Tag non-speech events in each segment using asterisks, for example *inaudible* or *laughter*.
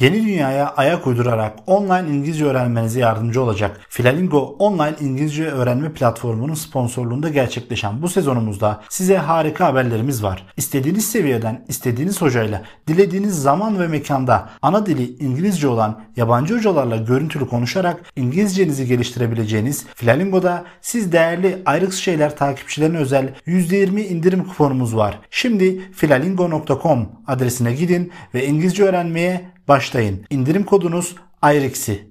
Yeni dünyaya ayak uydurarak online İngilizce öğrenmenize yardımcı olacak Filalingo online İngilizce öğrenme platformunun sponsorluğunda gerçekleşen bu sezonumuzda size harika haberlerimiz var. İstediğiniz seviyeden, istediğiniz hocayla, dilediğiniz zaman ve mekanda ana dili İngilizce olan yabancı hocalarla görüntülü konuşarak İngilizcenizi geliştirebileceğiniz Filalingo'da siz değerli ayrık şeyler takipçilerine özel %20 indirim kuponumuz var. Şimdi filalingo.com adresine gidin ve İngilizce öğrenmeye başlayın. İndirim kodunuz ayrıksi.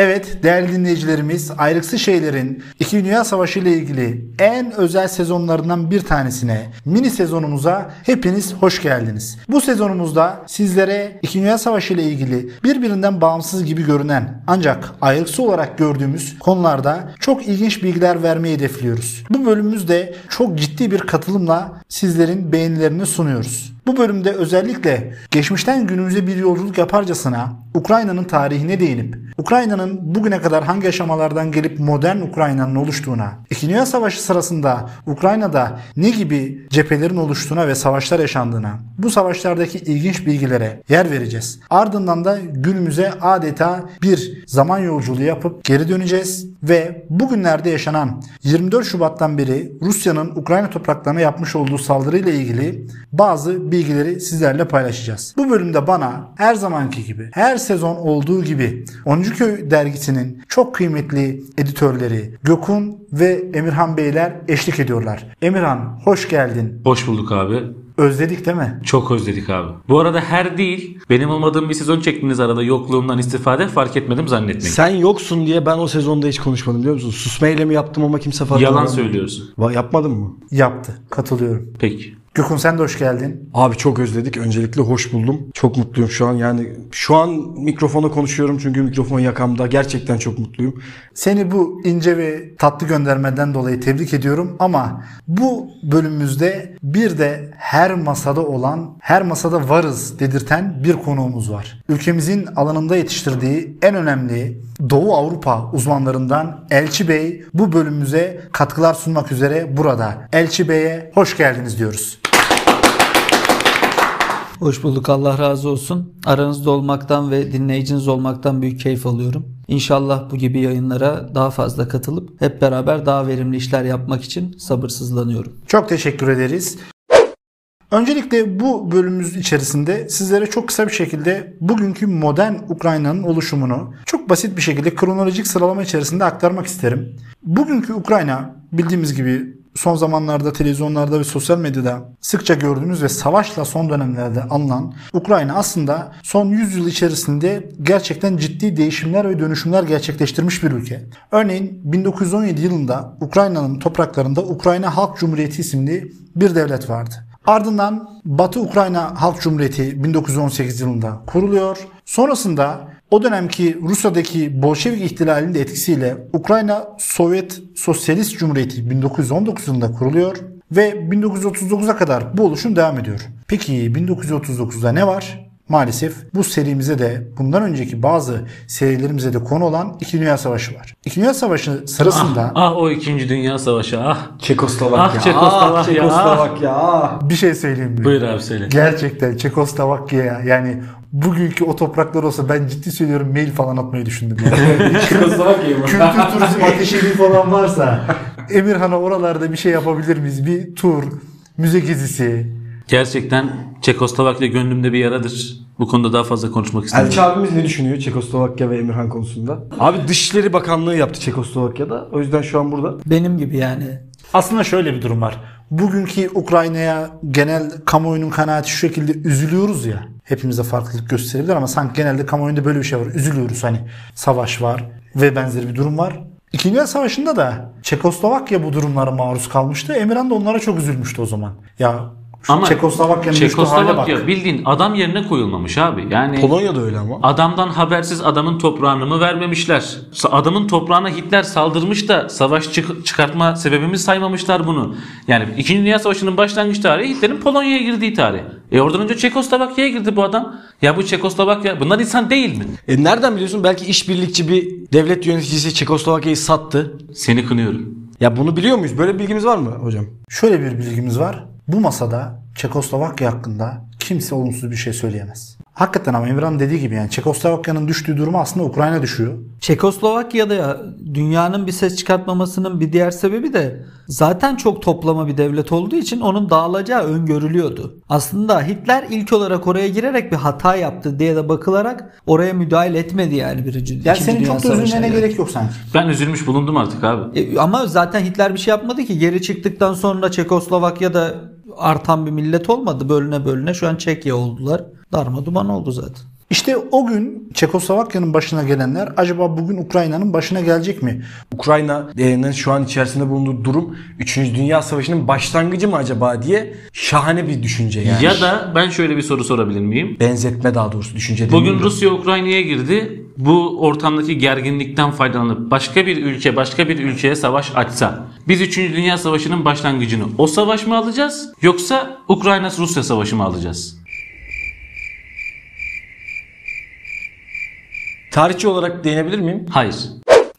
Evet değerli dinleyicilerimiz ayrıksı şeylerin 2. Dünya Savaşı ile ilgili en özel sezonlarından bir tanesine mini sezonumuza hepiniz hoş geldiniz. Bu sezonumuzda sizlere 2. Dünya Savaşı ile ilgili birbirinden bağımsız gibi görünen ancak ayrıksı olarak gördüğümüz konularda çok ilginç bilgiler vermeyi hedefliyoruz. Bu bölümümüzde çok ciddi bir katılımla sizlerin beğenilerini sunuyoruz. Bu bölümde özellikle geçmişten günümüze bir yolculuk yaparcasına Ukrayna'nın tarihine değinip Ukrayna'nın bugüne kadar hangi aşamalardan gelip modern Ukrayna'nın oluştuğuna, İkinci Dünya Savaşı sırasında Ukrayna'da ne gibi cephelerin oluştuğuna ve savaşlar yaşandığına, bu savaşlardaki ilginç bilgilere yer vereceğiz. Ardından da günümüze adeta bir zaman yolculuğu yapıp geri döneceğiz ve bugünlerde yaşanan 24 Şubat'tan beri Rusya'nın Ukrayna topraklarına yapmış olduğu saldırıyla ilgili bazı bilgileri sizlerle paylaşacağız. Bu bölümde bana her zamanki gibi, her sezon olduğu gibi 10. Köy dergisinin çok kıymetli editörleri Gökün ve Emirhan Beyler eşlik ediyorlar. Emirhan hoş geldin. Hoş bulduk abi. Özledik değil mi? Çok özledik abi. Bu arada her değil, benim olmadığım bir sezon çektiğiniz arada yokluğumdan istifade fark etmedim zannetmeyin. Sen yoksun diye ben o sezonda hiç konuşmadım biliyor musun? Susma eylemi yaptım ama kimse fark Yalan etmedi. söylüyorsun. Va- Yapmadın mı? Yaptı. Katılıyorum. Peki. Gökün sen de hoş geldin. Abi çok özledik. Öncelikle hoş buldum. Çok mutluyum şu an. Yani şu an mikrofona konuşuyorum çünkü mikrofon yakamda. Gerçekten çok mutluyum. Seni bu ince ve tatlı göndermeden dolayı tebrik ediyorum ama bu bölümümüzde bir de her masada olan, her masada varız dedirten bir konuğumuz var. Ülkemizin alanında yetiştirdiği en önemli Doğu Avrupa uzmanlarından Elçi Bey bu bölümümüze katkılar sunmak üzere burada. Elçi Bey'e hoş geldiniz diyoruz. Hoş bulduk Allah razı olsun. Aranızda olmaktan ve dinleyiciniz olmaktan büyük keyif alıyorum. İnşallah bu gibi yayınlara daha fazla katılıp hep beraber daha verimli işler yapmak için sabırsızlanıyorum. Çok teşekkür ederiz. Öncelikle bu bölümümüz içerisinde sizlere çok kısa bir şekilde bugünkü modern Ukrayna'nın oluşumunu çok basit bir şekilde kronolojik sıralama içerisinde aktarmak isterim. Bugünkü Ukrayna bildiğimiz gibi son zamanlarda televizyonlarda ve sosyal medyada sıkça gördüğümüz ve savaşla son dönemlerde alınan Ukrayna aslında son 100 yıl içerisinde gerçekten ciddi değişimler ve dönüşümler gerçekleştirmiş bir ülke. Örneğin 1917 yılında Ukrayna'nın topraklarında Ukrayna Halk Cumhuriyeti isimli bir devlet vardı. Ardından Batı Ukrayna Halk Cumhuriyeti 1918 yılında kuruluyor. Sonrasında o dönemki Rusya'daki Bolşevik ihtilalinin de etkisiyle Ukrayna Sovyet Sosyalist Cumhuriyeti 1919 yılında kuruluyor ve 1939'a kadar bu oluşum devam ediyor. Peki 1939'da ne var? Maalesef bu serimize de bundan önceki bazı serilerimize de konu olan İkinci Dünya Savaşı var. İkinci Dünya Savaşı sırasında Ah, ah o 2. Dünya Savaşı ah. Çekoslovakya. Ah, Çekoslovakya. Ah, Çekoslovakya. ah. bir şey söyleyeyim mi? Buyur abi söyle. Gerçekten Çekoslovakya'ya yani bugünkü o topraklar olsa ben ciddi söylüyorum mail falan atmayı düşündüm. Yani. *laughs* Çekoslovakya? Kültür *laughs* turizm ateşeli falan varsa Emirhan'a oralarda bir şey yapabilir miyiz? Bir tur, müze gezisi. Gerçekten Çekoslovakya gönlümde bir yaradır. Bu konuda daha fazla konuşmak istemiyorum. Elçi abimiz ne düşünüyor Çekoslovakya ve Emirhan konusunda? Abi Dışişleri Bakanlığı yaptı Çekoslovakya'da. O yüzden şu an burada. Benim gibi yani. Aslında şöyle bir durum var. Bugünkü Ukrayna'ya genel kamuoyunun kanaati şu şekilde üzülüyoruz ya. Hepimize farklılık gösterebilir ama sanki genelde kamuoyunda böyle bir şey var. Üzülüyoruz hani savaş var ve benzeri bir durum var. İkinci Dünya Savaşı'nda da Çekoslovakya bu durumlara maruz kalmıştı. Emirhan da onlara çok üzülmüştü o zaman. Ya şu Ama bak. Çekoslovakya bildiğin adam yerine koyulmamış abi. Yani Polonya da öyle ama. Adamdan habersiz adamın toprağını mı vermemişler? Adamın toprağına Hitler saldırmış da savaş çık- çıkartma sebebimiz saymamışlar bunu. Yani 2. Dünya Savaşı'nın başlangıç tarihi Hitler'in Polonya'ya girdiği tarih. E oradan önce Çekoslovakya'ya girdi bu adam. Ya bu Çekoslovakya bunlar insan değil mi? E nereden biliyorsun? Belki işbirlikçi bir devlet yöneticisi Çekoslovakya'yı sattı. Seni kınıyorum. Ya bunu biliyor muyuz? Böyle bir bilgimiz var mı hocam? Şöyle bir bilgimiz var. Bu masada Çekoslovakya hakkında kimse olumsuz bir şey söyleyemez. Hakikaten ama Emirhan dediği gibi yani Çekoslovakya'nın düştüğü durumu aslında Ukrayna düşüyor. Çekoslovakya'da ya dünyanın bir ses çıkartmamasının bir diğer sebebi de zaten çok toplama bir devlet olduğu için onun dağılacağı öngörülüyordu. Aslında Hitler ilk olarak oraya girerek bir hata yaptı diye de bakılarak oraya müdahale etmedi yani birinci Yani İkinci senin Dünya çok da üzülmene gerek yok sanki. Ben üzülmüş bulundum artık abi. E, ama zaten Hitler bir şey yapmadı ki. Geri çıktıktan sonra Çekoslovakya'da artan bir millet olmadı. Bölüne bölüne şu an Çekya oldular. Darma duman oldu zaten. İşte o gün Çekoslovakya'nın başına gelenler acaba bugün Ukrayna'nın başına gelecek mi? Ukrayna'nın şu an içerisinde bulunduğu durum 3. Dünya Savaşı'nın başlangıcı mı acaba diye şahane bir düşünce yani. Ya da ben şöyle bir soru sorabilir miyim? benzetme daha doğrusu düşünce Bugün. Rusya Ukrayna'ya girdi. Bu ortamdaki gerginlikten faydalanıp başka bir ülke başka bir ülkeye savaş açsa biz 3. Dünya Savaşı'nın başlangıcını o savaş mı alacağız yoksa Ukrayna Rusya Savaşı mı alacağız? Tarihçi olarak değinebilir miyim? Hayır.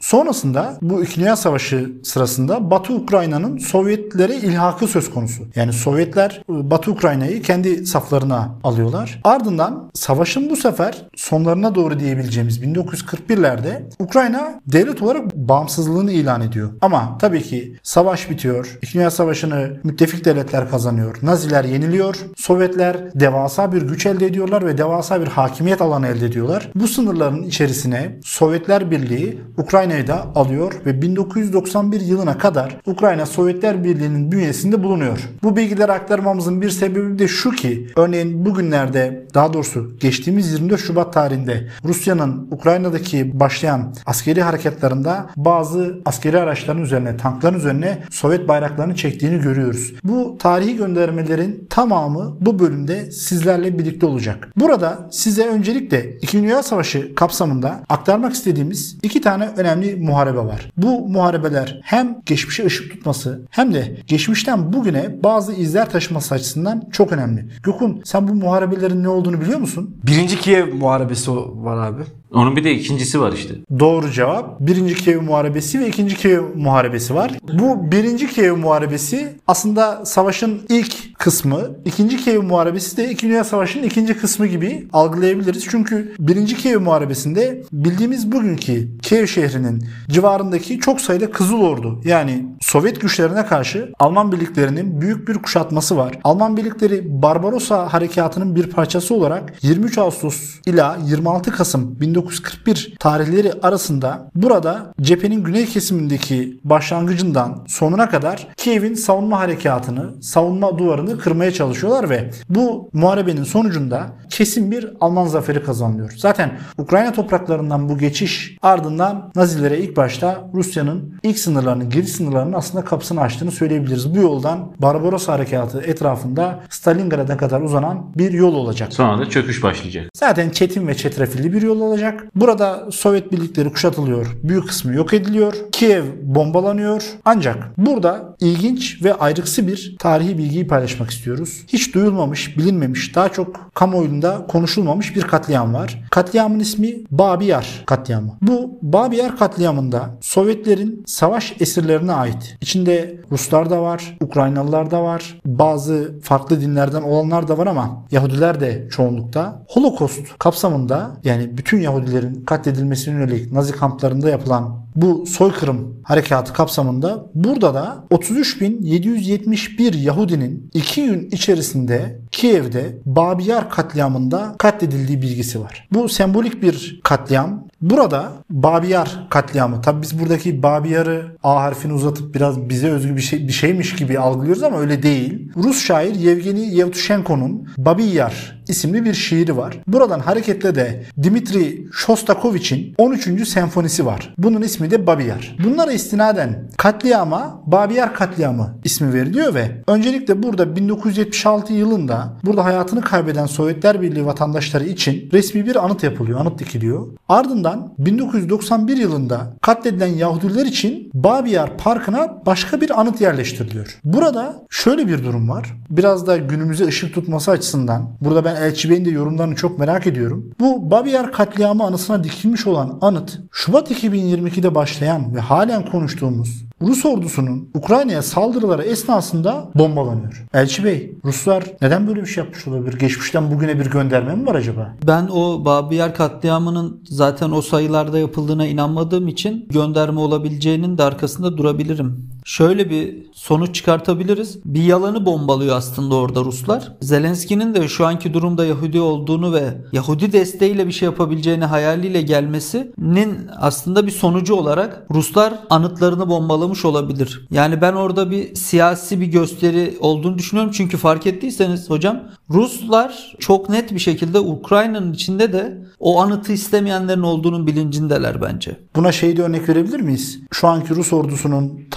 Sonrasında bu Dünya Savaşı sırasında Batı Ukrayna'nın Sovyetlere ilhakı söz konusu. Yani Sovyetler e, Batı Ukrayna'yı kendi saflarına alıyorlar. Ardından savaşın bu sefer sonlarına doğru diyebileceğimiz 1941'lerde Ukrayna devlet olarak bağımsızlığını ilan ediyor. Ama tabii ki savaş bitiyor. Dünya Savaşı'nı müttefik devletler kazanıyor. Naziler yeniliyor. Sovyetler devasa bir güç elde ediyorlar ve devasa bir hakimiyet alanı elde ediyorlar. Bu sınırların içerisine Sovyetler Birliği Ukrayna'yı da alıyor ve 1991 yılına kadar Ukrayna Sovyetler Birliği'nin bünyesinde bulunuyor. Bu bilgileri aktarmamızın bir sebebi de şu ki örneğin bugünlerde daha doğrusu geçtiğimiz 24 Şubat tarihinde Rusya'nın Ukrayna'daki başlayan askeri harekatlarında bazı askeri araçların üzerine, tankların üzerine Sovyet bayraklarını çektiğini görüyoruz. Bu tarihi göndermelerin tamamı bu bölümde sizlerle birlikte olacak. Burada size öncelikle 2. Dünya Savaşı kapsamında aktarmak istediğimiz iki tane önemli muharebe var. Bu muharebeler hem geçmişe ışık tutması hem de geçmişten bugüne bazı izler taşıması açısından çok önemli. Gökhan sen bu muharebelerin ne olduğunu biliyor musun? Birinci Kiev Muharebesi var abi. Onun bir de ikincisi var işte. Doğru cevap. Birinci Kiev Muharebesi ve ikinci Kiev Muharebesi var. Bu birinci Kiev Muharebesi aslında savaşın ilk kısmı. ikinci Kiev Muharebesi de İkinci Dünya Savaşı'nın ikinci kısmı gibi algılayabiliriz. Çünkü birinci Kiev Muharebesi'nde bildiğimiz bugünkü Kiev şehrinin civarındaki çok sayıda Kızıl Ordu yani Sovyet güçlerine karşı Alman birliklerinin büyük bir kuşatması var. Alman birlikleri Barbarossa harekatının bir parçası olarak 23 Ağustos ila 26 Kasım 1941 tarihleri arasında burada cephenin güney kesimindeki başlangıcından sonuna kadar Kiev'in savunma harekatını, savunma duvarını kırmaya çalışıyorlar ve bu muharebenin sonucunda kesin bir Alman zaferi kazanılıyor. Zaten Ukrayna topraklarından bu geçiş ardından Nazilere ilk başta Rusya'nın ilk sınırlarını, giriş sınırlarının aslında kapısını açtığını söyleyebiliriz. Bu yoldan Barbarossa harekatı etrafında Stalingrad'a kadar uzanan bir yol olacak. Sonra da çöküş başlayacak. Zaten çetin ve çetrefilli bir yol olacak. Burada Sovyet birlikleri kuşatılıyor. Büyük kısmı yok ediliyor. Kiev bombalanıyor. Ancak burada ilginç ve ayrıksı bir tarihi bilgiyi paylaşmak istiyoruz. Hiç duyulmamış, bilinmemiş, daha çok kamuoyunda konuşulmamış bir katliam var. Katliamın ismi Babi Yar katliamı. Bu Babi Yar katliamında Sovyetlerin savaş esirlerine ait. İçinde Ruslar da var, Ukraynalılar da var, bazı farklı dinlerden olanlar da var ama Yahudiler de çoğunlukta. Holocaust kapsamında yani bütün Yahudilerin katledilmesine yönelik Nazi kamplarında yapılan bu soykırım harekatı kapsamında burada da 33.771 Yahudinin 2 gün içerisinde Kiev'de Babiyar katliamında katledildiği bilgisi var. Bu sembolik bir katliam. Burada Babiyar katliamı. Tabi biz buradaki Babiyar'ı A harfini uzatıp biraz bize özgü bir şey bir şeymiş gibi algılıyoruz ama öyle değil. Rus şair Yevgeni Yevtushenko'nun Babiyar isimli bir şiiri var. Buradan hareketle de Dimitri Shostakovich'in 13. senfonisi var. Bunun ismi de Babiyar. Bunlara istinaden katliama Babiyar katliamı ismi veriliyor ve öncelikle burada 1976 yılında burada hayatını kaybeden Sovyetler Birliği vatandaşları için resmi bir anıt yapılıyor, anıt dikiliyor. Ardından 1991 yılında katledilen Yahudiler için Babiyar Parkı'na başka bir anıt yerleştiriliyor. Burada şöyle bir durum var. Biraz da günümüze ışık tutması açısından burada ben Elçi Bey'in de yorumlarını çok merak ediyorum. Bu Babiyar katliamı anısına dikilmiş olan anıt Şubat 2022'de başlayan ve halen konuştuğumuz Rus ordusunun Ukrayna'ya saldırıları esnasında bombalanıyor. Elçi Bey, Ruslar neden böyle bir şey yapmış olabilir? Geçmişten bugüne bir gönderme mi var acaba? Ben o Babiyar katliamının zaten o sayılarda yapıldığına inanmadığım için gönderme olabileceğinin de arkasında durabilirim. Şöyle bir sonuç çıkartabiliriz. Bir yalanı bombalıyor aslında orada Ruslar. Zelenski'nin de şu anki durumda Yahudi olduğunu ve Yahudi desteğiyle bir şey yapabileceğini hayaliyle gelmesinin aslında bir sonucu olarak Ruslar anıtlarını bombalamış olabilir. Yani ben orada bir siyasi bir gösteri olduğunu düşünüyorum. Çünkü fark ettiyseniz hocam Ruslar çok net bir şekilde Ukrayna'nın içinde de o anıtı istemeyenlerin olduğunun bilincindeler bence. Buna şey de örnek verebilir miyiz? Şu anki Rus ordusunun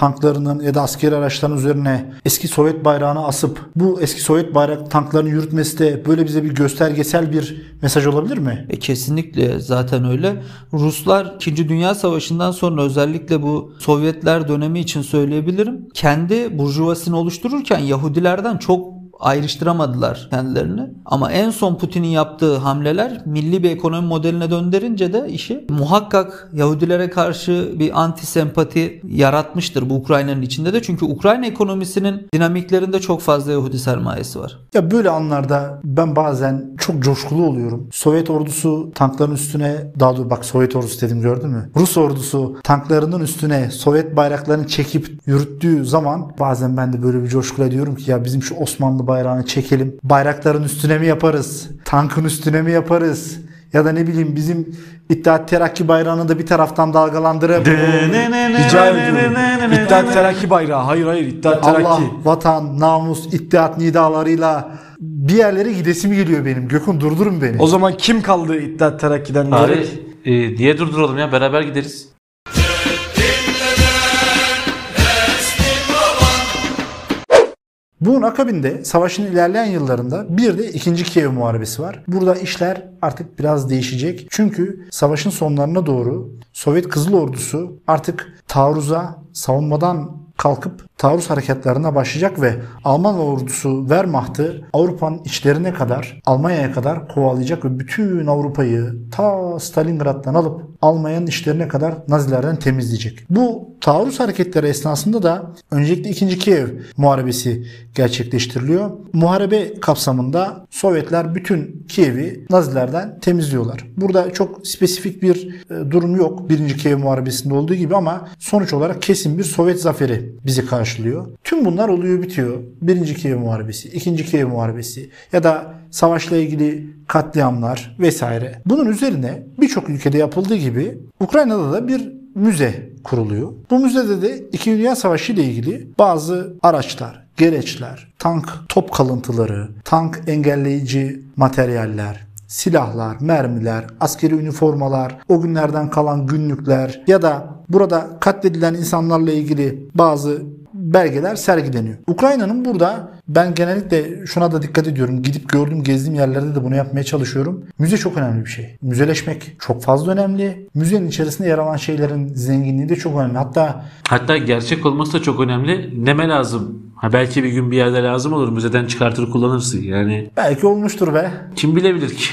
tanklarının ya da askeri araçların üzerine eski Sovyet bayrağını asıp bu eski Sovyet bayrak tanklarını yürütmesi de böyle bize bir göstergesel bir mesaj olabilir mi? E kesinlikle zaten öyle. Ruslar 2. Dünya Savaşı'ndan sonra özellikle bu Sovyetler dönemi için söyleyebilirim. Kendi burjuvasını oluştururken Yahudilerden çok ayrıştıramadılar kendilerini. Ama en son Putin'in yaptığı hamleler milli bir ekonomi modeline döndürünce de işi muhakkak Yahudilere karşı bir anti sempati yaratmıştır bu Ukrayna'nın içinde de. Çünkü Ukrayna ekonomisinin dinamiklerinde çok fazla Yahudi sermayesi var. Ya böyle anlarda ben bazen çok coşkulu oluyorum. Sovyet ordusu tankların üstüne daha doğrusu bak Sovyet ordusu dedim gördün mü? Rus ordusu tanklarının üstüne Sovyet bayraklarını çekip yürüttüğü zaman bazen ben de böyle bir coşkuyla diyorum ki ya bizim şu Osmanlı bayrağını çekelim. Bayrakların üstüne mi yaparız? Tankın üstüne mi yaparız? Ya da ne bileyim bizim İttihat Terakki bayrağını da bir taraftan dalgalandırıp Rica ediyorum. İttihat Terakki bayrağı. Hayır hayır İttihat Terakki. Allah, vatan, namus, ittihat nidalarıyla bir yerlere gidesim geliyor benim. Gökhan durdurun beni. O zaman kim kaldı İttihat Terakki'den? Diyerek? e, diye durduralım ya beraber gideriz. Bunun akabinde savaşın ilerleyen yıllarında bir de 2. Kiev Muharebesi var. Burada işler artık biraz değişecek. Çünkü savaşın sonlarına doğru Sovyet Kızıl Ordusu artık taarruza, savunmadan kalkıp taarruz harekatlarına başlayacak ve Alman ordusu Wehrmacht'ı Avrupa'nın içlerine kadar, Almanya'ya kadar kovalayacak ve bütün Avrupa'yı ta Stalingrad'dan alıp Almanya'nın içlerine kadar Nazilerden temizleyecek. Bu taarruz hareketleri esnasında da öncelikle 2. Kiev Muharebesi gerçekleştiriliyor. Muharebe kapsamında Sovyetler bütün Kiev'i Nazilerden temizliyorlar. Burada çok spesifik bir e, durum yok 1. Kiev Muharebesi'nde olduğu gibi ama sonuç olarak kesin bir Sovyet zaferi bizi karşılıyor. Tüm bunlar oluyor bitiyor. 1. Kiev Muharebesi, 2. Kiev Muharebesi ya da savaşla ilgili katliamlar vesaire. Bunun üzerine birçok ülkede yapıldığı gibi Ukrayna'da da bir müze kuruluyor. Bu müzede de 2. Dünya Savaşı ile ilgili bazı araçlar, gereçler, tank top kalıntıları, tank engelleyici materyaller, silahlar, mermiler, askeri üniformalar, o günlerden kalan günlükler ya da burada katledilen insanlarla ilgili bazı belgeler sergileniyor. Ukrayna'nın burada ben genellikle şuna da dikkat ediyorum. Gidip gördüğüm, gezdiğim yerlerde de bunu yapmaya çalışıyorum. Müze çok önemli bir şey. Müzeleşmek çok fazla önemli. Müzenin içerisinde yer alan şeylerin zenginliği de çok önemli. Hatta Hatta gerçek olması da çok önemli. Neme lazım? Ha belki bir gün bir yerde lazım olur. Müzeden çıkartır kullanırsın. Yani belki olmuştur be. kim bilebilir ki?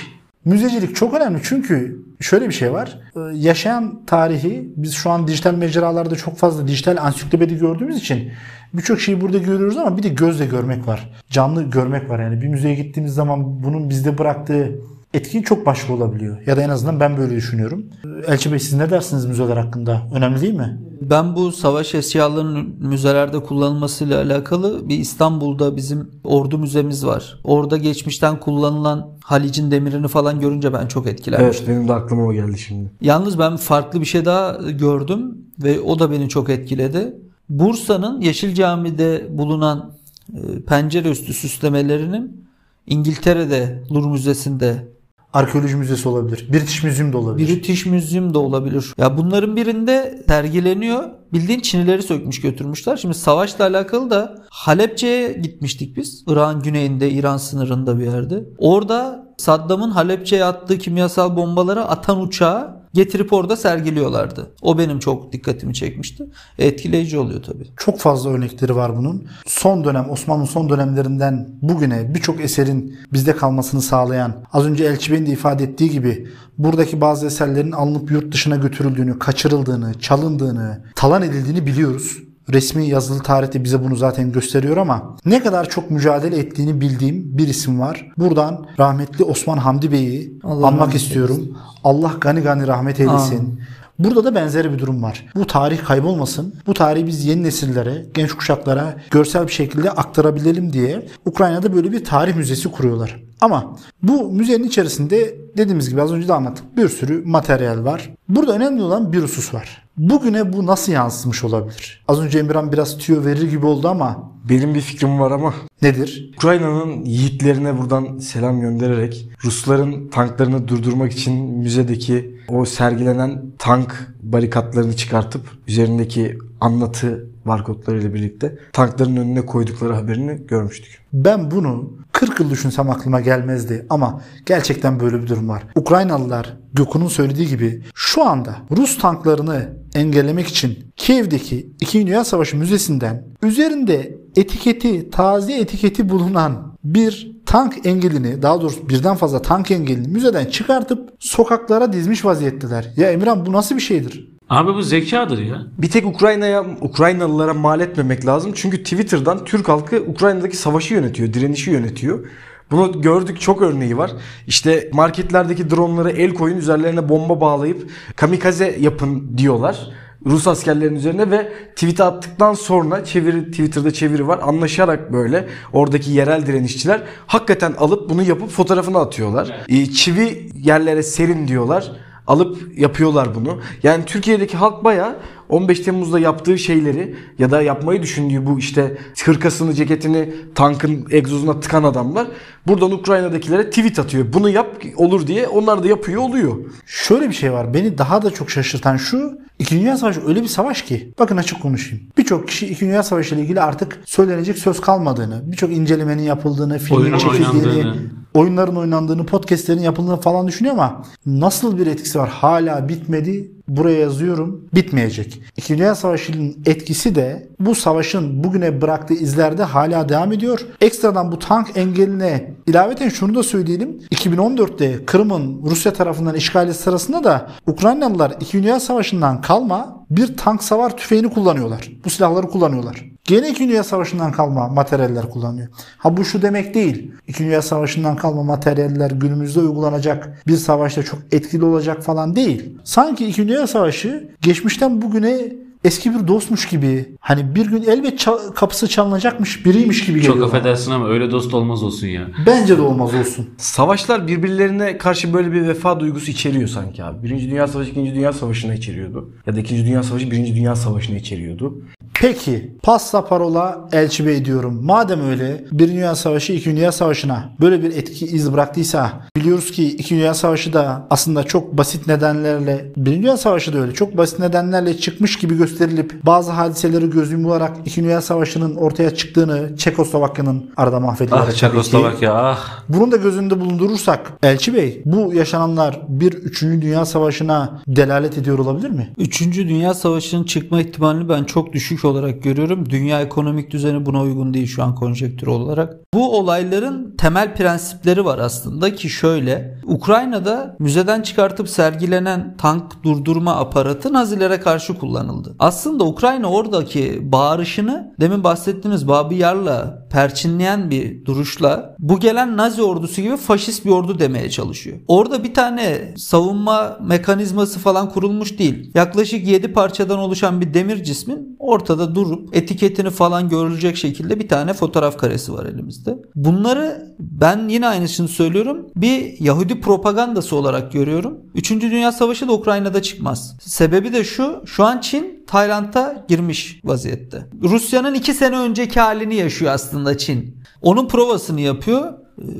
Müzecilik çok önemli çünkü şöyle bir şey var. Ee, Yaşayan tarihi biz şu an dijital mecralarda çok fazla dijital ansiklopedi gördüğümüz için birçok şeyi burada görüyoruz ama bir de gözle görmek var. Canlı görmek var yani. Bir müzeye gittiğimiz zaman bunun bizde bıraktığı etki çok başka olabiliyor. Ya da en azından ben böyle düşünüyorum. Elçi Bey siz ne dersiniz müzeler hakkında? Önemli değil mi? Ben bu savaş eşyalarının müzelerde kullanılmasıyla alakalı bir İstanbul'da bizim ordu müzemiz var. Orada geçmişten kullanılan Halic'in demirini falan görünce ben çok etkilenmiştim. Evet benim de aklıma o geldi şimdi. Yalnız ben farklı bir şey daha gördüm ve o da beni çok etkiledi. Bursa'nın Yeşil Cami'de bulunan e, pencere üstü süslemelerinin İngiltere'de Louvre Müzesi'nde Arkeoloji müzesi olabilir. British Museum da olabilir. British Museum da olabilir. Ya bunların birinde sergileniyor. Bildiğin Çinileri sökmüş götürmüşler. Şimdi savaşla alakalı da Halepçe'ye gitmiştik biz. İran güneyinde, İran sınırında bir yerde. Orada Saddam'ın Halepçe'ye attığı kimyasal bombaları atan uçağı getirip orada sergiliyorlardı. O benim çok dikkatimi çekmişti. Etkileyici oluyor tabii. Çok fazla örnekleri var bunun. Son dönem Osmanlı son dönemlerinden bugüne birçok eserin bizde kalmasını sağlayan az önce Elçi Bey'in de ifade ettiği gibi buradaki bazı eserlerin alınıp yurt dışına götürüldüğünü, kaçırıldığını, çalındığını, talan edildiğini biliyoruz. Resmi yazılı tarihte bize bunu zaten gösteriyor ama ne kadar çok mücadele ettiğini bildiğim bir isim var. Buradan rahmetli Osman Hamdi Bey'i anmak istiyorum. Allah gani gani rahmet eylesin. Burada da benzeri bir durum var. Bu tarih kaybolmasın. Bu tarihi biz yeni nesillere, genç kuşaklara görsel bir şekilde aktarabilelim diye Ukrayna'da böyle bir tarih müzesi kuruyorlar. Ama bu müzenin içerisinde dediğimiz gibi az önce de anlattık bir sürü materyal var. Burada önemli olan bir husus var. Bugüne bu nasıl yansımış olabilir? Az önce Emirhan biraz tüyo verir gibi oldu ama Benim bir fikrim var ama nedir? Ukrayna'nın yiğitlerine buradan selam göndererek Rusların tanklarını durdurmak için müzedeki o sergilenen tank barikatlarını çıkartıp üzerindeki anlatı barkodlarıyla birlikte tankların önüne koydukları haberini görmüştük. Ben bunu 40 yıl düşünsem aklıma gelmezdi ama gerçekten böyle bir durum var. Ukraynalılar Gökhan'ın söylediği gibi şu anda Rus tanklarını engellemek için Kiev'deki 2. Dünya Savaşı Müzesi'nden üzerinde etiketi, taze etiketi bulunan bir tank engelini, daha doğrusu birden fazla tank engelini müzeden çıkartıp sokaklara dizmiş vaziyetteler. Ya Emirhan bu nasıl bir şeydir? Abi bu zekadır ya. Bir tek Ukrayna'ya, Ukraynalılara mal etmemek lazım. Çünkü Twitter'dan Türk halkı Ukrayna'daki savaşı yönetiyor, direnişi yönetiyor. Bunu gördük çok örneği var. İşte marketlerdeki dronlara el koyun üzerlerine bomba bağlayıp kamikaze yapın diyorlar. Rus askerlerin üzerine ve tweet'e attıktan sonra çeviri Twitter'da çeviri var. Anlaşarak böyle oradaki yerel direnişçiler hakikaten alıp bunu yapıp fotoğrafını atıyorlar. Ee, Çivi yerlere serin diyorlar alıp yapıyorlar bunu. Yani Türkiye'deki halk baya 15 Temmuz'da yaptığı şeyleri ya da yapmayı düşündüğü bu işte hırkasını, ceketini tankın egzozuna tıkan adamlar buradan Ukrayna'dakilere tweet atıyor. Bunu yap olur diye onlar da yapıyor oluyor. Şöyle bir şey var. Beni daha da çok şaşırtan şu. İkinci Dünya Savaşı öyle bir savaş ki. Bakın açık konuşayım. Birçok kişi İkinci Dünya Savaşı ile ilgili artık söylenecek söz kalmadığını, birçok incelemenin yapıldığını, filmin çekildiğini. Oyunların oynandığını, podcastlerin yapıldığını falan düşünüyor ama nasıl bir etkisi var? Hala bitmedi. Buraya yazıyorum. Bitmeyecek. İkinci Dünya Savaşı'nın etkisi de bu savaşın bugüne bıraktığı izlerde hala devam ediyor. Ekstradan bu tank engeline ilaveten şunu da söyleyelim. 2014'te Kırım'ın Rusya tarafından işgali sırasında da Ukraynalılar 2. Dünya Savaşı'ndan kalma bir tank savar tüfeğini kullanıyorlar. Bu silahları kullanıyorlar. Gene 2. Dünya Savaşı'ndan kalma materyaller kullanıyor. Ha bu şu demek değil. 2. Dünya Savaşı'ndan kalma materyaller günümüzde uygulanacak bir savaşta çok etkili olacak falan değil. Sanki 2. Dünya Savaşı geçmişten bugüne eski bir dostmuş gibi hani bir gün elbet çal- kapısı çalınacakmış biriymiş gibi geliyor. Çok affedersin ama öyle dost olmaz olsun ya. Bence de olmaz olsun. Savaşlar birbirlerine karşı böyle bir vefa duygusu içeriyor sanki abi. Birinci Dünya Savaşı İkinci Dünya Savaşı'na içeriyordu. Ya da İkinci Dünya Savaşı Birinci Dünya Savaşı'na içeriyordu. Peki pasta parola Elçi Bey diyorum. Madem öyle bir Dünya Savaşı 2. Dünya Savaşı'na böyle bir etki iz bıraktıysa biliyoruz ki 2. Dünya Savaşı da aslında çok basit nedenlerle 1. Dünya Savaşı da öyle çok basit nedenlerle çıkmış gibi gösterilip bazı hadiseleri göz yumularak 2. Dünya Savaşı'nın ortaya çıktığını Çekoslovakya'nın arada mahvedilerek Ah. Çekoslovakya ah. Bunu da göz önünde bulundurursak Elçi Bey bu yaşananlar bir 3. Dünya Savaşı'na delalet ediyor olabilir mi? Üçüncü Dünya Savaşı'nın çıkma ihtimalini ben çok düşük olarak görüyorum. Dünya ekonomik düzeni buna uygun değil şu an konjektür olarak. Bu olayların temel prensipleri var aslında ki şöyle. Ukrayna'da müzeden çıkartıp sergilenen tank durdurma aparatı Nazilere karşı kullanıldı. Aslında Ukrayna oradaki bağırışını demin bahsettiğimiz Babi Yar'la perçinleyen bir duruşla bu gelen Nazi ordusu gibi faşist bir ordu demeye çalışıyor. Orada bir tane savunma mekanizması falan kurulmuş değil. Yaklaşık 7 parçadan oluşan bir demir cismin ortada durup etiketini falan görülecek şekilde bir tane fotoğraf karesi var elimizde. Bunları ben yine aynısını söylüyorum. Bir Yahudi propagandası olarak görüyorum. Üçüncü Dünya Savaşı da Ukrayna'da çıkmaz. Sebebi de şu. Şu an Çin Tayland'a girmiş vaziyette. Rusya'nın 2 sene önceki halini yaşıyor aslında Çin. Onun provasını yapıyor.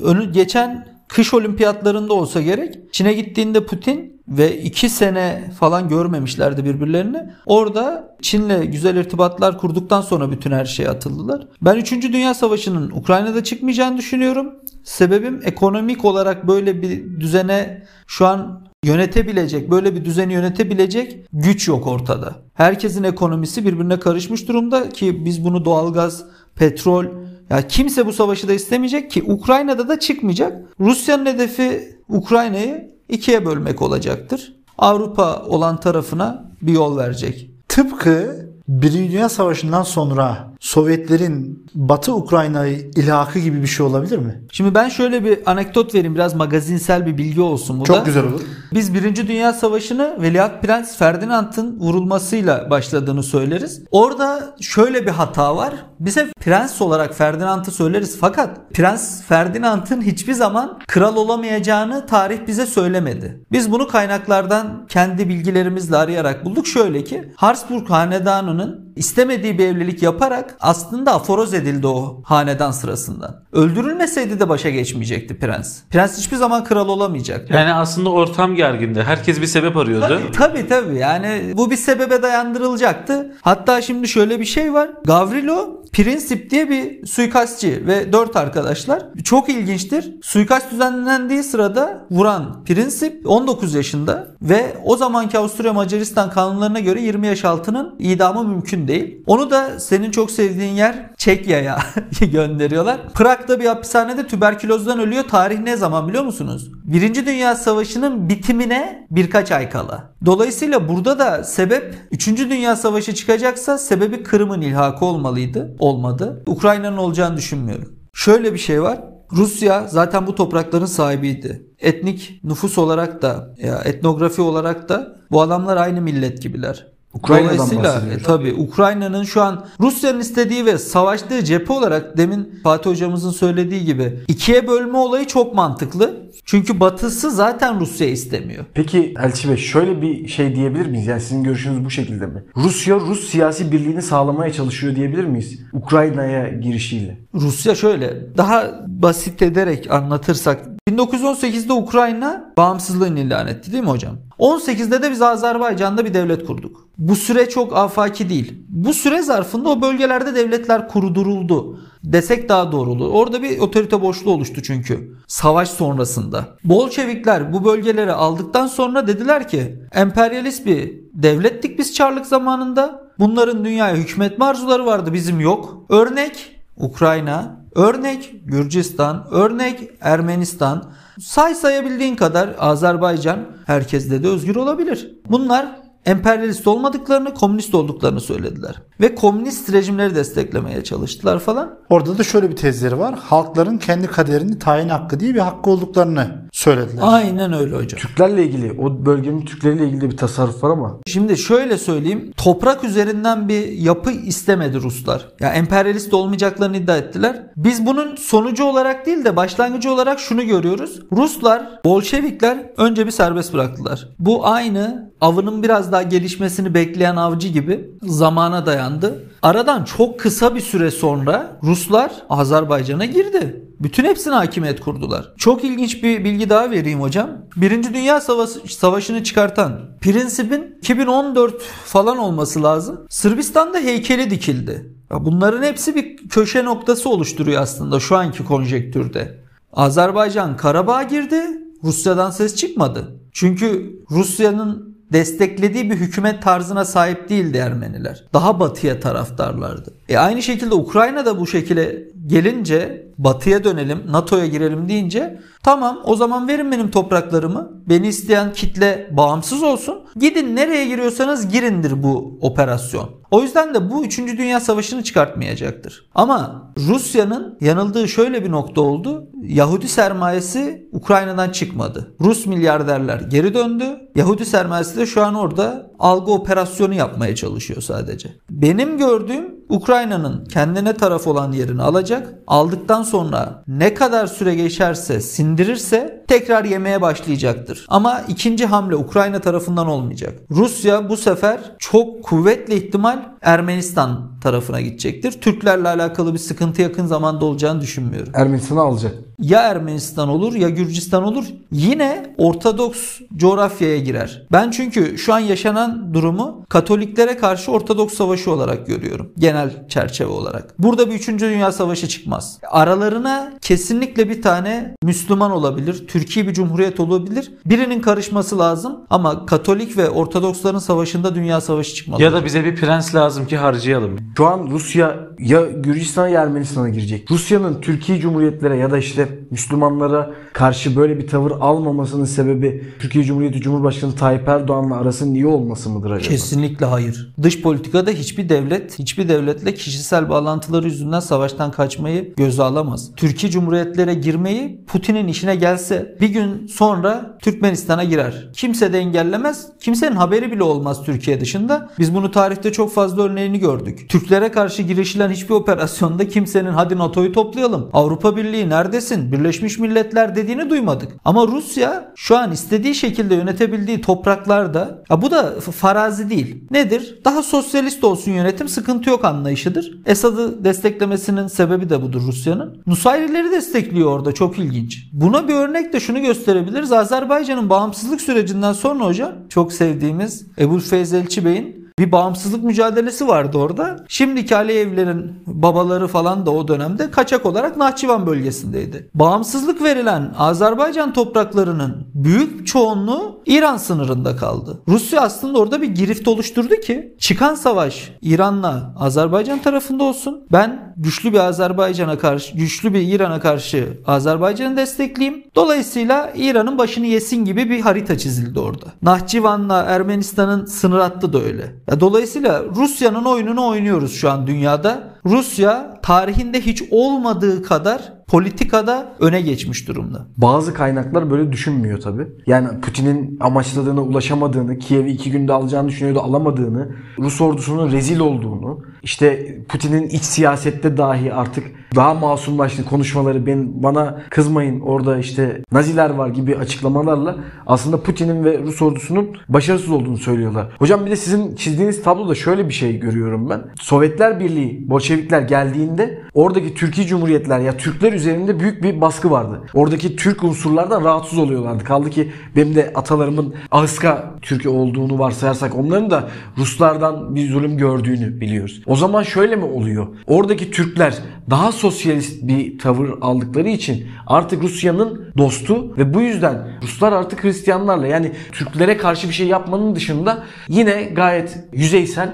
Önü, geçen kış olimpiyatlarında olsa gerek. Çin'e gittiğinde Putin ve 2 sene falan görmemişlerdi birbirlerini. Orada Çin'le güzel irtibatlar kurduktan sonra bütün her şeye atıldılar. Ben 3. Dünya Savaşı'nın Ukrayna'da çıkmayacağını düşünüyorum. Sebebim ekonomik olarak böyle bir düzene şu an yönetebilecek, böyle bir düzeni yönetebilecek güç yok ortada. Herkesin ekonomisi birbirine karışmış durumda ki biz bunu doğalgaz, petrol, ya kimse bu savaşı da istemeyecek ki Ukrayna'da da çıkmayacak. Rusya'nın hedefi Ukrayna'yı ikiye bölmek olacaktır. Avrupa olan tarafına bir yol verecek. Tıpkı Birinci Dünya Savaşı'ndan sonra Sovyetlerin Batı Ukrayna'yı ilhakı gibi bir şey olabilir mi? Şimdi ben şöyle bir anekdot vereyim biraz magazinsel bir bilgi olsun bu Çok da. güzel olur. Biz Birinci Dünya Savaşı'nı Veliaht Prens Ferdinand'ın vurulmasıyla başladığını söyleriz. Orada şöyle bir hata var. Biz hep prens olarak Ferdinand'ı söyleriz fakat Prens Ferdinand'ın hiçbir zaman kral olamayacağını tarih bize söylemedi. Biz bunu kaynaklardan kendi bilgilerimizle arayarak bulduk. Şöyle ki Habsburg Hanedanı'nın istemediği bir evlilik yaparak aslında aforoz edildi o hanedan sırasında. Öldürülmeseydi de başa geçmeyecekti prens. Prens hiçbir zaman kral olamayacak. Yani aslında ortam gergindi. Herkes bir sebep arıyordu. Tabii tabii yani bu bir sebebe dayandırılacaktı. Hatta şimdi şöyle bir şey var. Gavrilo Prinsip diye bir suikastçı ve dört arkadaşlar. Çok ilginçtir. Suikast düzenlendiği sırada vuran Prinsip 19 yaşında ve o zamanki Avusturya Macaristan kanunlarına göre 20 yaş altının idamı mümkün değil. Onu da senin çok sevdiğin yer Çekya'ya *laughs* gönderiyorlar. Prag'da bir hapishanede tüberkülozdan ölüyor. Tarih ne zaman biliyor musunuz? Birinci Dünya Savaşı'nın bitimine birkaç ay kala. Dolayısıyla burada da sebep 3. Dünya Savaşı çıkacaksa sebebi Kırım'ın ilhakı olmalıydı. Olmadı. Ukrayna'nın olacağını düşünmüyorum. Şöyle bir şey var. Rusya zaten bu toprakların sahibiydi. Etnik nüfus olarak da ya etnografi olarak da bu adamlar aynı millet gibiler. Ukrayna'dan Dolayısıyla e, tabii Ukrayna'nın şu an Rusya'nın istediği ve savaştığı cephe olarak demin Fatih hocamızın söylediği gibi ikiye bölme olayı çok mantıklı. Çünkü batısı zaten Rusya istemiyor. Peki Elçi Bey şöyle bir şey diyebilir miyiz? Yani sizin görüşünüz bu şekilde mi? Rusya Rus siyasi birliğini sağlamaya çalışıyor diyebilir miyiz? Ukrayna'ya girişiyle. Rusya şöyle daha basit ederek anlatırsak 1918'de Ukrayna bağımsızlığını ilan etti değil mi hocam? 18'de de biz Azerbaycan'da bir devlet kurduk. Bu süre çok afaki değil. Bu süre zarfında o bölgelerde devletler kurduruldu. Desek daha doğru olur. Orada bir otorite boşluğu oluştu çünkü. Savaş sonrasında. Bolşevikler bu bölgeleri aldıktan sonra dediler ki emperyalist bir devlettik biz Çarlık zamanında. Bunların dünyaya hükmetme arzuları vardı bizim yok. Örnek Ukrayna, örnek Gürcistan, örnek Ermenistan. Say sayabildiğin kadar Azerbaycan herkeste de özgür olabilir. Bunlar emperyalist olmadıklarını, komünist olduklarını söylediler. Ve komünist rejimleri desteklemeye çalıştılar falan. Orada da şöyle bir tezleri var. Halkların kendi kaderini tayin hakkı diye bir hakkı olduklarını söylediler. Aynen öyle hocam. Türklerle ilgili, o bölgenin Türkleriyle ilgili bir tasarruf var ama Şimdi şöyle söyleyeyim. Toprak üzerinden bir yapı istemedi Ruslar. Ya emperyalist olmayacaklarını iddia ettiler. Biz bunun sonucu olarak değil de başlangıcı olarak şunu görüyoruz. Ruslar, Bolşevikler önce bir serbest bıraktılar. Bu aynı avının biraz daha gelişmesini bekleyen avcı gibi zamana dayandı. Aradan çok kısa bir süre sonra Ruslar Azerbaycan'a girdi. Bütün hepsine hakimiyet kurdular. Çok ilginç bir bilgi daha vereyim hocam. Birinci Dünya Savaşı, Savaşı'nı çıkartan Prinsip'in 2014 falan olması lazım. Sırbistan'da heykeli dikildi. Bunların hepsi bir köşe noktası oluşturuyor aslında şu anki konjektürde. Azerbaycan Karabağ'a girdi. Rusya'dan ses çıkmadı. Çünkü Rusya'nın desteklediği bir hükümet tarzına sahip değildi Ermeniler. Daha batıya taraftarlardı. E aynı şekilde Ukrayna da bu şekilde gelince batıya dönelim, NATO'ya girelim deyince tamam o zaman verin benim topraklarımı. Beni isteyen kitle bağımsız olsun. Gidin nereye giriyorsanız girindir bu operasyon. O yüzden de bu 3. Dünya Savaşı'nı çıkartmayacaktır. Ama Rusya'nın yanıldığı şöyle bir nokta oldu. Yahudi sermayesi Ukrayna'dan çıkmadı. Rus milyarderler geri döndü. Yahudi sermayesi de şu an orada algı operasyonu yapmaya çalışıyor sadece. Benim gördüğüm Ukrayna'nın kendine taraf olan yerini alacak. Aldıktan sonra ne kadar süre geçerse sindirirse tekrar yemeye başlayacaktır. Ama ikinci hamle Ukrayna tarafından olmayacak. Rusya bu sefer çok kuvvetli ihtimal Ermenistan tarafına gidecektir. Türklerle alakalı bir sıkıntı yakın zamanda olacağını düşünmüyorum. Ermenistan'ı alacak. Ya Ermenistan olur ya Gürcistan olur. Yine Ortodoks coğrafyaya girer. Ben çünkü şu an yaşanan durumu Katoliklere karşı Ortodoks savaşı olarak görüyorum. Genel çerçeve olarak. Burada bir 3. Dünya Savaşı çıkmaz. Aralarına kesinlikle bir tane Müslüman olabilir, Türk Türkiye bir cumhuriyet olabilir. Birinin karışması lazım ama Katolik ve Ortodoksların savaşında dünya savaşı çıkmalı. Ya da bize bir prens lazım ki harcayalım. Şu an Rusya ya Gürcistan'a ya Ermenistan'a girecek. Rusya'nın Türkiye Cumhuriyetlere ya da işte Müslümanlara karşı böyle bir tavır almamasının sebebi Türkiye Cumhuriyeti Cumhurbaşkanı Tayyip Erdoğan'la arasının iyi olması mıdır acaba? Kesinlikle hayır. Dış politikada hiçbir devlet, hiçbir devletle kişisel bağlantıları yüzünden savaştan kaçmayı göze alamaz. Türkiye Cumhuriyetlere girmeyi Putin'in işine gelse bir gün sonra Türkmenistan'a girer. Kimse de engellemez. Kimsenin haberi bile olmaz Türkiye dışında. Biz bunu tarihte çok fazla örneğini gördük. Türklere karşı girişilen hiçbir operasyonda kimsenin hadi NATO'yu toplayalım. Avrupa Birliği neredesin? Birleşmiş Milletler dediğini duymadık. Ama Rusya şu an istediği şekilde yönetebildiği topraklarda ya bu da farazi değil. Nedir? Daha sosyalist olsun yönetim sıkıntı yok anlayışıdır. Esad'ı desteklemesinin sebebi de budur Rusya'nın. Nusayrileri destekliyor orada çok ilginç. Buna bir örnek de şunu gösterebiliriz. Azerbaycan'ın bağımsızlık sürecinden sonra hocam çok sevdiğimiz Ebu Feyz Elçi Bey'in bir bağımsızlık mücadelesi vardı orada. Şimdiki Aliyevlerin babaları falan da o dönemde kaçak olarak Nahçıvan bölgesindeydi. Bağımsızlık verilen Azerbaycan topraklarının büyük çoğunluğu İran sınırında kaldı. Rusya aslında orada bir girift oluşturdu ki çıkan savaş İran'la Azerbaycan tarafında olsun. Ben güçlü bir Azerbaycan'a karşı, güçlü bir İran'a karşı Azerbaycan'ı destekleyeyim. Dolayısıyla İran'ın başını yesin gibi bir harita çizildi orada. Nahçıvan'la Ermenistan'ın sınır hattı da öyle. Dolayısıyla Rusya'nın oyununu oynuyoruz şu an dünyada. Rusya tarihinde hiç olmadığı kadar politikada öne geçmiş durumda. Bazı kaynaklar böyle düşünmüyor tabi. Yani Putin'in amaçladığına ulaşamadığını, Kiev'i iki günde alacağını düşünüyordu alamadığını, Rus ordusunun rezil olduğunu, işte Putin'in iç siyasette dahi artık daha masumlaştı konuşmaları ben bana kızmayın orada işte Naziler var gibi açıklamalarla aslında Putin'in ve Rus ordusunun başarısız olduğunu söylüyorlar. Hocam bir de sizin çizdiğiniz tabloda şöyle bir şey görüyorum ben. Sovyetler Birliği, Bolşevikler geldiğinde oradaki Türkiye Cumhuriyetler ya Türkler üzerinde büyük bir baskı vardı. Oradaki Türk unsurlardan rahatsız oluyorlardı. Kaldı ki benim de atalarımın Ahıska Türkiye olduğunu varsayarsak onların da Ruslardan bir zulüm gördüğünü biliyoruz. O zaman şöyle mi oluyor? Oradaki Türkler daha sosyalist bir tavır aldıkları için artık Rusya'nın dostu ve bu yüzden Ruslar artık Hristiyanlarla yani Türklere karşı bir şey yapmanın dışında yine gayet yüzeysel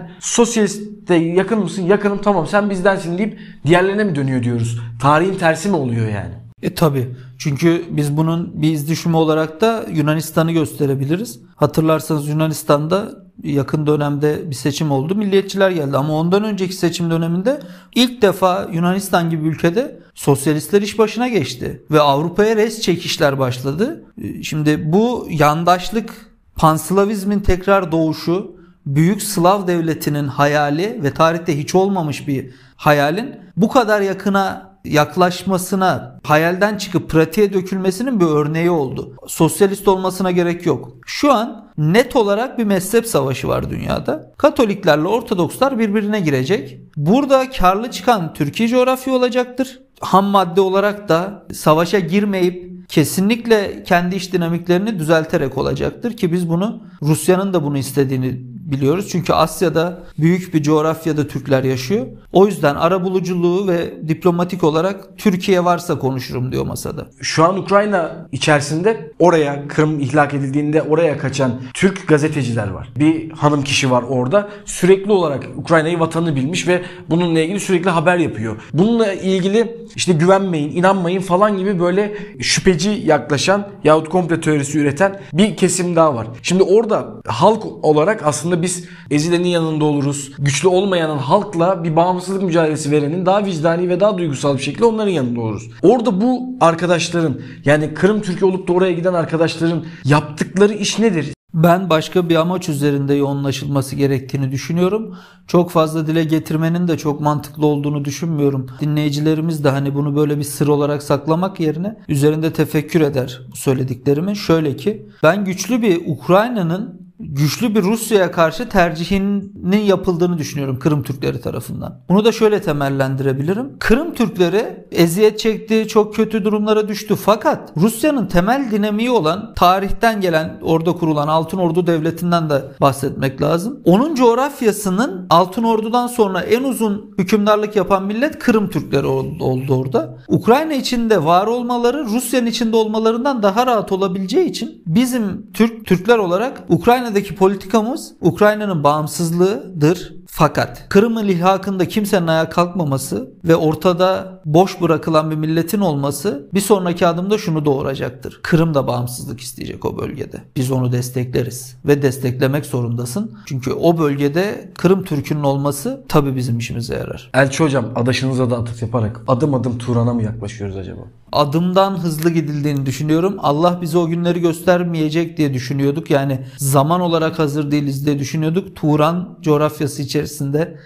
sosyaliste yakın mısın? Yakınım tamam sen bizdensin deyip diğerlerine mi dönüyor diyoruz? Tarihin tersi mi oluyor yani? E tabi. Çünkü biz bunun bir iz düşümü olarak da Yunanistan'ı gösterebiliriz. Hatırlarsanız Yunanistan'da yakın dönemde bir seçim oldu. Milliyetçiler geldi ama ondan önceki seçim döneminde ilk defa Yunanistan gibi ülkede sosyalistler iş başına geçti ve Avrupa'ya res çekişler başladı. E, Şimdi bu yandaşlık, panslavizmin tekrar doğuşu, büyük Slav devletinin hayali ve tarihte hiç olmamış bir hayalin bu kadar yakına yaklaşmasına, hayalden çıkıp pratiğe dökülmesinin bir örneği oldu. Sosyalist olmasına gerek yok. Şu an net olarak bir mezhep savaşı var dünyada. Katoliklerle Ortodokslar birbirine girecek. Burada karlı çıkan Türkiye coğrafya olacaktır. Ham madde olarak da savaşa girmeyip kesinlikle kendi iş dinamiklerini düzelterek olacaktır ki biz bunu Rusya'nın da bunu istediğini biliyoruz. Çünkü Asya'da büyük bir coğrafyada Türkler yaşıyor. O yüzden arabuluculuğu ve diplomatik olarak Türkiye varsa konuşurum diyor masada. Şu an Ukrayna içerisinde oraya Kırım ihlak edildiğinde oraya kaçan Türk gazeteciler var. Bir hanım kişi var orada. Sürekli olarak Ukrayna'yı vatanı bilmiş ve bununla ilgili sürekli haber yapıyor. Bununla ilgili işte güvenmeyin, inanmayın falan gibi böyle şüpheci yaklaşan yahut komple teorisi üreten bir kesim daha var. Şimdi orada halk olarak aslında biz ezilenin yanında oluruz. Güçlü olmayanın halkla bir bağımsızlık mücadelesi verenin daha vicdani ve daha duygusal bir şekilde onların yanında oluruz. Orada bu arkadaşların yani Kırım Türkiye olup da oraya giden arkadaşların yaptıkları iş nedir? Ben başka bir amaç üzerinde yoğunlaşılması gerektiğini düşünüyorum. Çok fazla dile getirmenin de çok mantıklı olduğunu düşünmüyorum. Dinleyicilerimiz de hani bunu böyle bir sır olarak saklamak yerine üzerinde tefekkür eder bu söylediklerimin. Şöyle ki ben güçlü bir Ukrayna'nın güçlü bir Rusya'ya karşı tercihinin yapıldığını düşünüyorum Kırım Türkleri tarafından. Bunu da şöyle temellendirebilirim. Kırım Türkleri eziyet çekti, çok kötü durumlara düştü. Fakat Rusya'nın temel dinamiği olan tarihten gelen orada kurulan Altın Ordu Devleti'nden de bahsetmek lazım. Onun coğrafyasının Altın Ordu'dan sonra en uzun hükümdarlık yapan millet Kırım Türkleri oldu orada. Ukrayna içinde var olmaları Rusya'nın içinde olmalarından daha rahat olabileceği için bizim Türk Türkler olarak Ukrayna'daki politikamız Ukrayna'nın bağımsızlığıdır. Fakat Kırım'ın ilhakında kimsenin ayağa kalkmaması ve ortada boş bırakılan bir milletin olması bir sonraki adımda şunu doğuracaktır. Kırım da bağımsızlık isteyecek o bölgede. Biz onu destekleriz ve desteklemek zorundasın. Çünkü o bölgede Kırım Türk'ünün olması tabii bizim işimize yarar. Elçi hocam adaşınıza da atıf yaparak adım adım Turan'a mı yaklaşıyoruz acaba? adımdan hızlı gidildiğini düşünüyorum. Allah bize o günleri göstermeyecek diye düşünüyorduk. Yani zaman olarak hazır değiliz diye düşünüyorduk. Turan coğrafyası içerisinde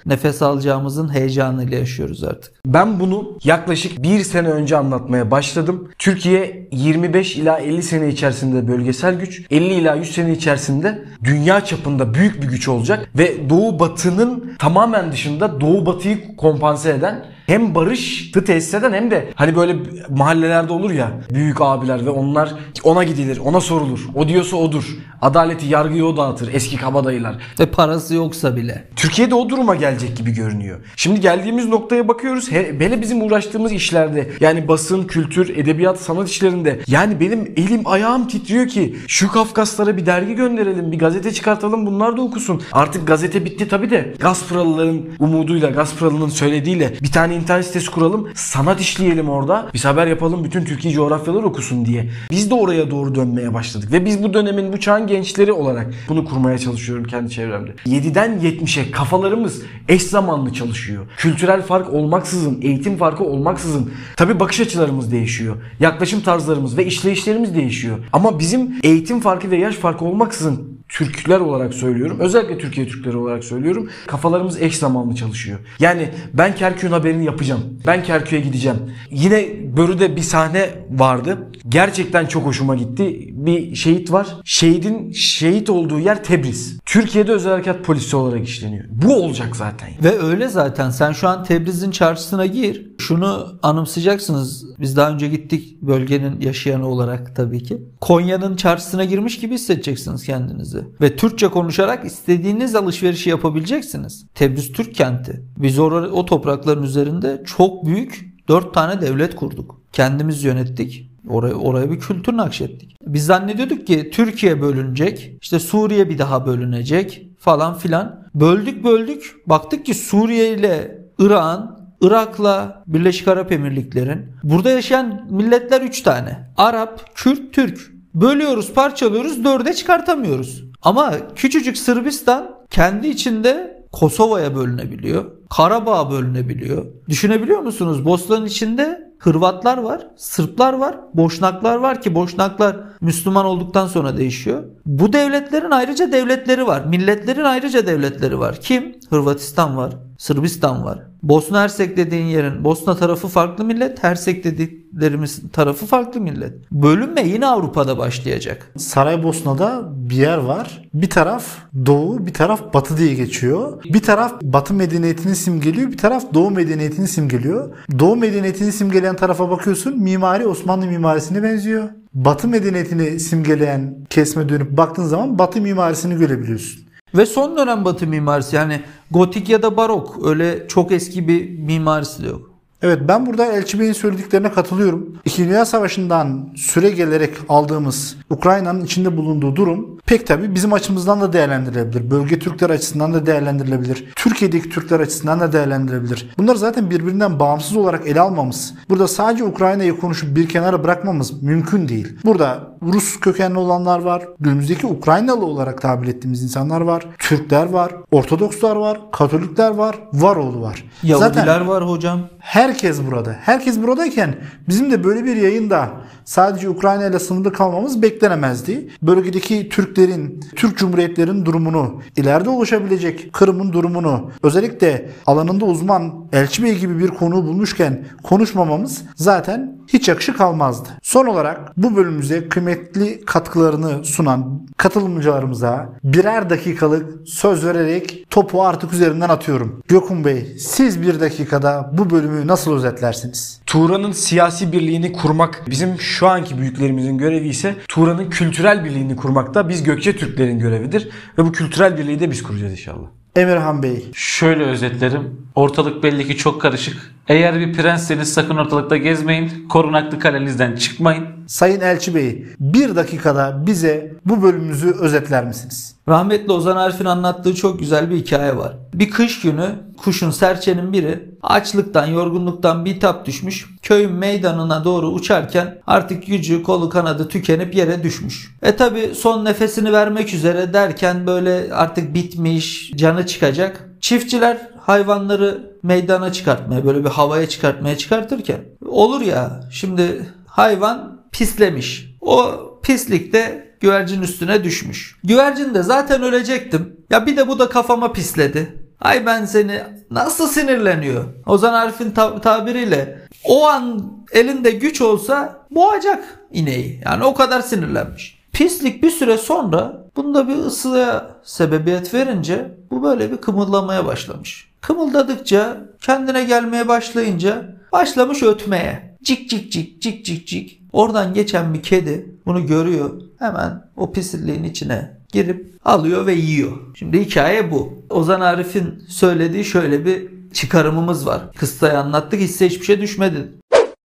nefes alacağımızın heyecanıyla yaşıyoruz artık. Ben bunu yaklaşık bir sene önce anlatmaya başladım. Türkiye 25 ila 50 sene içerisinde bölgesel güç, 50 ila 100 sene içerisinde dünya çapında büyük bir güç olacak ve Doğu Batı'nın tamamen dışında Doğu Batı'yı kompanse eden hem barışı tesis eden hem de hani böyle mahallelerde olur ya büyük abiler ve onlar ona gidilir, ona sorulur. O diyorsa odur. Adaleti, yargıyı o dağıtır eski kabadayılar. Ve parası yoksa bile. Türkiye'de o duruma gelecek gibi görünüyor. Şimdi geldiğimiz noktaya bakıyoruz. Hele bizim uğraştığımız işlerde yani basın, kültür, edebiyat, sanat işlerinde yani benim elim ayağım titriyor ki şu Kafkaslara bir dergi gönderelim, bir gazete çıkartalım bunlar da okusun. Artık gazete bitti tabi de Gazpralıların umuduyla, Gazpralı'nın söylediğiyle bir tane internet sitesi kuralım. Sanat işleyelim orada. Biz haber yapalım bütün Türkiye coğrafyaları okusun diye. Biz de oraya doğru dönmeye başladık. Ve biz bu dönemin bu çağın gençleri olarak bunu kurmaya çalışıyorum kendi çevremde. 7'den 70'e kafalarımız eş zamanlı çalışıyor. Kültürel fark olmaksızın, eğitim farkı olmaksızın. Tabi bakış açılarımız değişiyor. Yaklaşım tarzlarımız ve işleyişlerimiz değişiyor. Ama bizim eğitim farkı ve yaş farkı olmaksızın Türkler olarak söylüyorum. Özellikle Türkiye Türkleri olarak söylüyorum. Kafalarımız eş zamanlı çalışıyor. Yani ben Kerkük'ün haberini yapacağım. Ben Kerkük'e gideceğim. Yine Börü'de bir sahne vardı. Gerçekten çok hoşuma gitti. Bir şehit var. Şehidin şehit olduğu yer Tebriz. Türkiye'de özel harekat polisi olarak işleniyor. Bu olacak zaten. Ve öyle zaten. Sen şu an Tebriz'in çarşısına gir. Şunu anımsayacaksınız. Biz daha önce gittik bölgenin yaşayanı olarak tabii ki. Konya'nın çarşısına girmiş gibi hissedeceksiniz kendinizi. Ve Türkçe konuşarak istediğiniz alışverişi yapabileceksiniz. Tebriz Türk kenti. Biz or o toprakların üzerinde çok büyük dört tane devlet kurduk. Kendimiz yönettik. Oraya, oraya bir kültür nakşettik. Biz zannediyorduk ki Türkiye bölünecek, işte Suriye bir daha bölünecek falan filan. Böldük böldük. Baktık ki Suriye ile İran, Irak'la Birleşik Arap Emirlikleri'nin burada yaşayan milletler 3 tane. Arap, Kürt, Türk. Bölüyoruz, parçalıyoruz, dörde çıkartamıyoruz. Ama küçücük Sırbistan kendi içinde Kosova'ya bölünebiliyor. Karabağ'a bölünebiliyor. Düşünebiliyor musunuz? Bosna'nın içinde Hırvatlar var, Sırplar var, Boşnaklar var ki Boşnaklar Müslüman olduktan sonra değişiyor. Bu devletlerin ayrıca devletleri var. Milletlerin ayrıca devletleri var. Kim? Hırvatistan var, Sırbistan var. Bosna Hersek dediğin yerin Bosna tarafı farklı millet, Hersek dediklerimiz tarafı farklı millet. Bölünme yine Avrupa'da başlayacak. Saraybosna'da bir yer var. Bir taraf doğu, bir taraf batı diye geçiyor. Bir taraf batı medeniyetini simgeliyor, bir taraf doğu medeniyetini simgeliyor. Doğu medeniyetini simgeleyen tarafa bakıyorsun, mimari Osmanlı mimarisine benziyor. Batı medeniyetini simgeleyen kesme dönüp baktığın zaman batı mimarisini görebiliyorsun. Ve son dönem batı mimarisi yani gotik ya da barok öyle çok eski bir mimarisi de yok. Evet ben burada Elçi Bey'in söylediklerine katılıyorum. İkinci Dünya Savaşı'ndan süre gelerek aldığımız Ukrayna'nın içinde bulunduğu durum pek tabi bizim açımızdan da değerlendirilebilir. Bölge Türkler açısından da değerlendirilebilir. Türkiye'deki Türkler açısından da değerlendirilebilir. Bunlar zaten birbirinden bağımsız olarak ele almamız. Burada sadece Ukrayna'yı konuşup bir kenara bırakmamız mümkün değil. Burada Rus kökenli olanlar var. Günümüzdeki Ukraynalı olarak tabir ettiğimiz insanlar var. Türkler var. Ortodokslar var. Katolikler var. Varoğlu var. Yahudiler Zaten var hocam. her herkes burada. Herkes buradayken bizim de böyle bir yayında sadece Ukrayna ile sınırlı kalmamız beklenemezdi. Bölgedeki Türklerin, Türk Cumhuriyetlerin durumunu, ileride oluşabilecek Kırım'ın durumunu, özellikle alanında uzman Elçi Bey gibi bir konuğu bulmuşken konuşmamamız zaten hiç yakışık almazdı. Son olarak bu bölümümüze kıymetli katkılarını sunan katılımcılarımıza birer dakikalık söz vererek topu artık üzerinden atıyorum. Gökhan Bey siz bir dakikada bu bölümü nasıl özetlersiniz? Turan'ın siyasi birliğini kurmak bizim şu anki büyüklerimizin görevi ise Turan'ın kültürel birliğini kurmak da biz Gökçe Türklerin görevidir. Ve bu kültürel birliği de biz kuracağız inşallah. Emirhan Bey Şöyle özetlerim. Ortalık belli ki çok karışık. Eğer bir prensseniz sakın ortalıkta gezmeyin. Korunaklı kalenizden çıkmayın. Sayın Elçi Bey bir dakikada bize bu bölümümüzü özetler misiniz? Rahmetli Ozan Arif'in anlattığı çok güzel bir hikaye var. Bir kış günü kuşun serçenin biri açlıktan yorgunluktan bitap düşmüş. Köyün meydanına doğru uçarken artık gücü kolu kanadı tükenip yere düşmüş. E tabi son nefesini vermek üzere derken böyle artık bitmiş canı çıkacak. Çiftçiler hayvanları meydana çıkartmaya böyle bir havaya çıkartmaya çıkartırken olur ya şimdi hayvan pislemiş. O pislik de güvercin üstüne düşmüş. Güvercin de zaten ölecektim. Ya bir de bu da kafama pisledi. Ay ben seni nasıl sinirleniyor? Ozan Arif'in ta- tabiriyle o an elinde güç olsa boğacak ineği. Yani o kadar sinirlenmiş. Pislik bir süre sonra bunda bir ısıya sebebiyet verince bu böyle bir kımıldamaya başlamış. Kımıldadıkça kendine gelmeye başlayınca başlamış ötmeye. Cik cik cik cik cik cik. Oradan geçen bir kedi bunu görüyor. Hemen o pisliğin içine girip alıyor ve yiyor. Şimdi hikaye bu. Ozan Arif'in söylediği şöyle bir çıkarımımız var. Kıstayı anlattık hisse hiçbir şey düşmedi.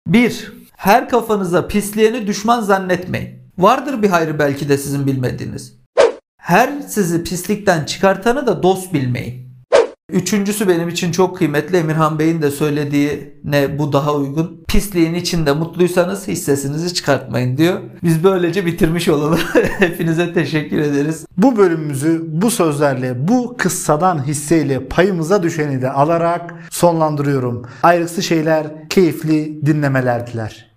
1. Her kafanıza pisleyeni düşman zannetmeyin. Vardır bir hayrı belki de sizin bilmediğiniz. Her sizi pislikten çıkartanı da dost bilmeyin. Üçüncüsü benim için çok kıymetli Emirhan Bey'in de söylediği ne bu daha uygun. Pisliğin içinde mutluysanız hissesinizi çıkartmayın diyor. Biz böylece bitirmiş olalım. *laughs* Hepinize teşekkür ederiz. Bu bölümümüzü bu sözlerle, bu kıssadan hisseyle payımıza düşeni de alarak sonlandırıyorum. Ayrıksı şeyler, keyifli dinlemeler diler.